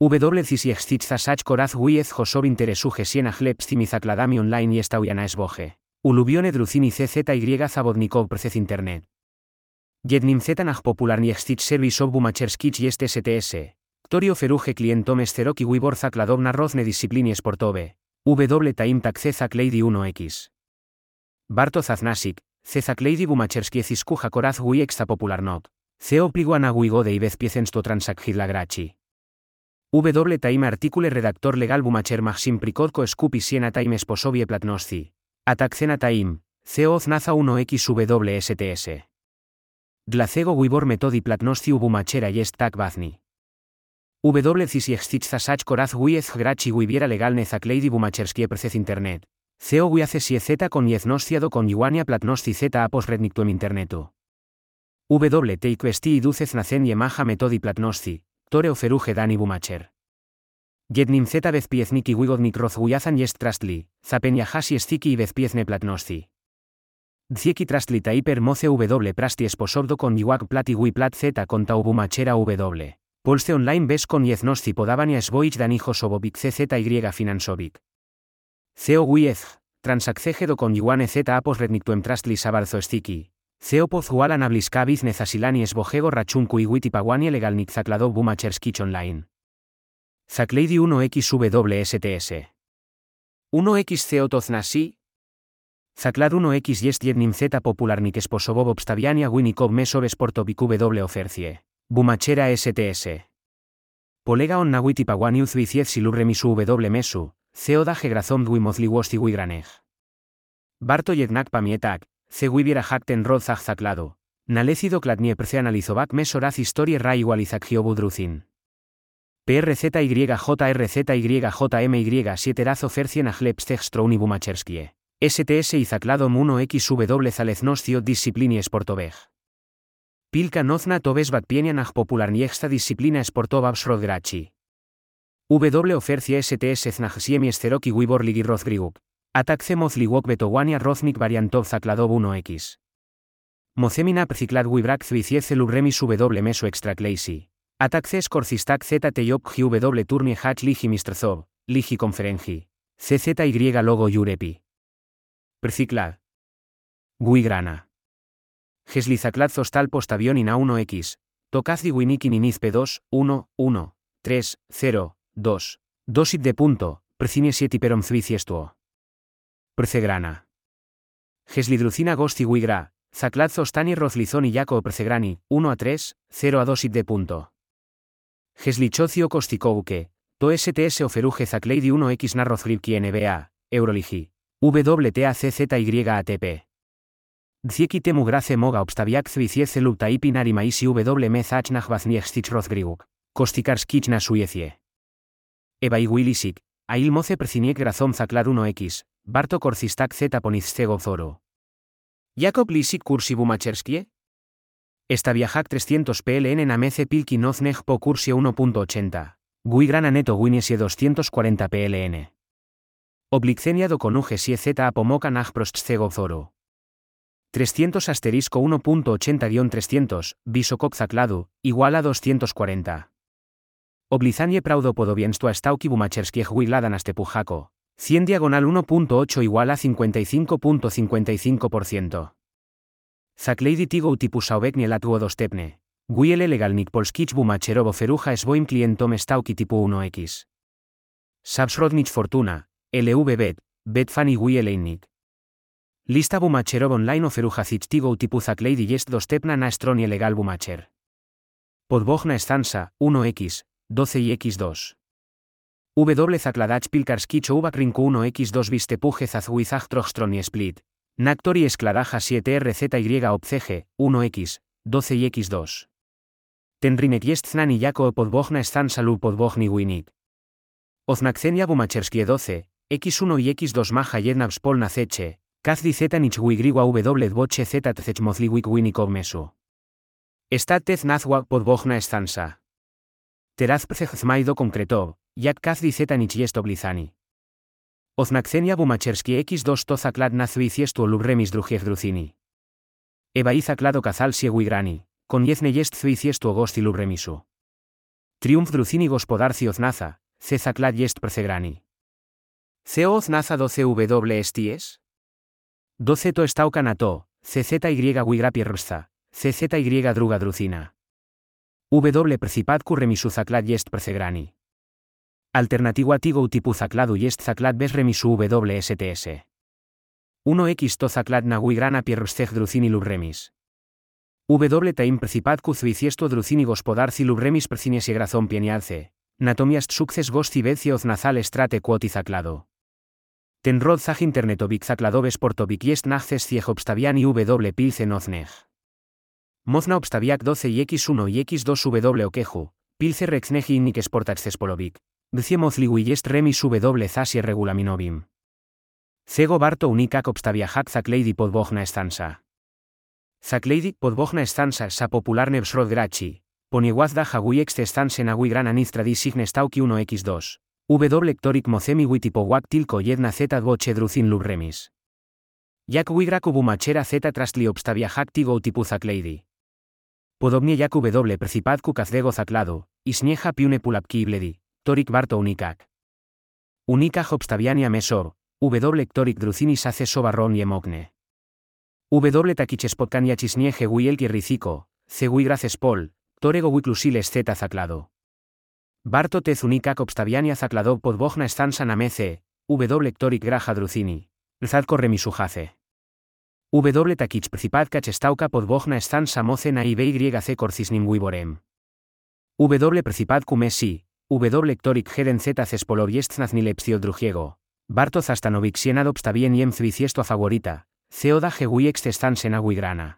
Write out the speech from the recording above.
W koraz wiez josob interesu gesien ahlep zakladami online y estauyana esboje. Ulubione druzini CZY Zabodnikov Procez Internet. Jednim zetanach popular niextich service ob bumacherskich y este STS. Torio feruge clientom esteroki wibor zakladovna rozne disciplini sportove. W taim tak Lady 1X. Barto Zaznasik, Cezak Lady bumacherski ziskuja koraz wi extra popular not. Ceo pliguana guigode y vez piecensto transak grachi. W taim articule redactor legal bumacher maxim pricodco scupi siena taim esposovie platnosci. Ataccena taim, CO naza 1XWSTS. Glacego Wibor metodi platnosti ubumachera y tak bazni. W zasach koraz wiez grachi wibiera legal nezaklady bumacherskie procez internet. CO wiace si z con yeznostiado con yuania platnosti z apos rednictuem internetu. W teikwesti y ducez nacen yemaha metodi platnosti, tore oferuje dani bumacher. Jednim z bezpiezniki wigodnik rozgujazan jest trastli, zapen hashi stiki y bezpiezne platnosti. Dzieki trastli taiper moce w prasti esposobdo con iwak plati wi plat z conta ubumachera w. Polste online ves con yeznosti podavania esboich danijo sobobik czy finansovic. Ceo wiez, transaccegedo con yuane z apos rednictuem trastli sabarzo stiki. Ceo pozualan abliskaviz nezasilani esbojego rachunku y witipaguania legal nixaclado bumacherskich online. Zaclady 1XWSTS. 1XCO Toznasi. Zaclad 1X jest jednim z popularnik sposobów obstawiania wyników mesowych sportowych W ofercie. Bumachera STS. Polega on nawiti pawani uzwiciez silurremisu W mesu, CO daje grazón dwi wigraneg. Barto jednak pamietak, ce wibiera hakten rodzach zaclado. Nalecido kladnie analizovac mesoraz historie ra igualizak budruzin. PRZYJRZYJMY 7 Fercien Ajlepstech Strouni Bumacherskie. STS y Zacladom 1XW Zaleznoscio Disciplini Sportoveg. Pilka nozna tobes batpienian ach popularniexta disciplina sportova absrodgrachi. W ofercia STS znachsiemi esteroki wibor ligi Atakce mozliwok betowania roznik variantov zacladov 1X. Mocemina pciclad wibrak zwiciece lubremis W meso extra classy. Ataxes Corcistak ZTYOP GW Turnie Hatch Ligi Mistrzov, Ligi Conferengi. CZY Logo Yurepi. Perciclad. Guigrana. Geslizaclad Zostal Postavion Ina 1X. Tokazdi Winiki Niniz P2, 1, 1, 3, 0, 2. Dosit de punto, Precine 7 Perom Zwiciestuo. Precegrana. Geslidrucina Gosti Guigra. Zaclad Zostani Rozlizón y Yaco Precegrani, 1 a 3, 0 a 2 de punto. Geslichocio Kostikouke, To STS Oferuje Zaclady 1X Narrozgripki NBA, Euroligi, WTACZYATP. Dzieki temu grace moga obstawiak zwiciece lub taipi narimaisi W mezach nachwazniech rozgriguk, kostikarskich na sujecie. Eba iguilisik, ail moce grazón zaclar 1X, Barto korcistak z ponizcego zoro. Jakob lisik kursi bumacherskie? Esta viajak 300 PLN en Amece Pilki Noznej po cursie 1.80. Gui grana neto Winiesie 240 PLN. Oblicenia do conuge sie Z apomoca nag prostcego zoro. 300 asterisco 1.80-300, visococ zaclado, igual a 240. Oblizanie praudo podobiensto a stauki bumacherskie huiladan astepujako. 100 diagonal 1.8 igual a 55.55%. Zaklejdi tigo utipusaobek nielatuo dostepne. Guiele legalnik polskich bumacherovo feruja esboim clientom stauki tipo 1x. Sabsrodnich fortuna, LV bet, bet fani guieleinik. Lista bumacherov online o feruja tigo utipu zaklejdi jest dostepna na estronie legal bumacher. Podbogna estansa, 1x, 12 y x2. W zakladach pilkarskicho uvak rinku 1x2 vistepuje zazhuizach trojstroni split, Nactori esclaraja 7RZY obcege, 1X, 12X2. Tenrinek jestznan y jako podbogna stan salu podbogni winik. Oznakcenia bumacherskie 12, X1 y X2 maja jedna spolna ceche, kazdi z nich wigriwa w boche z tzech mozliwik winikov mesu. Estat nazwa podbogna stansa. Teraz zmaido concretov, jak kazdi z nich jest oblizani. Oznakcenia bumacherskie X2 to zaklad na zwiciestu lubremis drugiev drucini. Eba i zaklado kazal sieguigrani, con yezne jest zwiciestu gosti lubremisu. Triumph drucini gospodarci oznaza, C zaclat jest percegrani. CO oznaza 12W esties? 12 to estauca nato, CZY wigrapierrsta, CZY druga drucina. W principat remisu zaclat jest percegrani. Alternativa tigo utipu zacladu jest zaclat bes remisu WSTS. 1x to zaclat na wigrana pierrsteg drucini lub remis. W taim principat cu zuiciesto drucini gospodarci lub remis percines grazón pienialce, natomiast succes gosti vecio nazal strate quoti zaclado. Ten rod zag internetovic zacladobes portovic jest naches cieg obstavian y w pilce nozneg. Mozna obstaviac 12 y x1 y x2 w oqueju, pilce rexnegi innic sportaxes polovic, ducie jest remis w zasie regulaminovim. Cego barto unicac obstaviajac zacleidi podbogna estansa. Zacleidi podbogna estansa sa popularne bsrod graci, poniewazda hagui estanse nagui gran aniz tradisigne stauki 1x2. W toric mocemi witipowak tilko jedna z dvoche drucin lub remis. Jak wigra kubumachera z trastli obstavia tigo. Podobnie jak W precipadku kazdego zaclado, isnieja piune pulapki bledi, toric barto obstaviania mesor, W toric drucini sace sobarron y emogne. W takiches potkania chisnieje wiel ricico, ce graces pol, torego wiclusiles z zaclado. Barto te zunika obstaviania zacladov podbogna estansa namece, W toric graja drucini, rzadko remisujace. W takich principad cachestauca podbogna estansa moce na c corcisnim wiborem. W principad cumesi, W toric heden z cespolor nilepsio drugiego. Barto zastanovic sienad obstavien yem a favorita, ceoda geguiex aguigrana.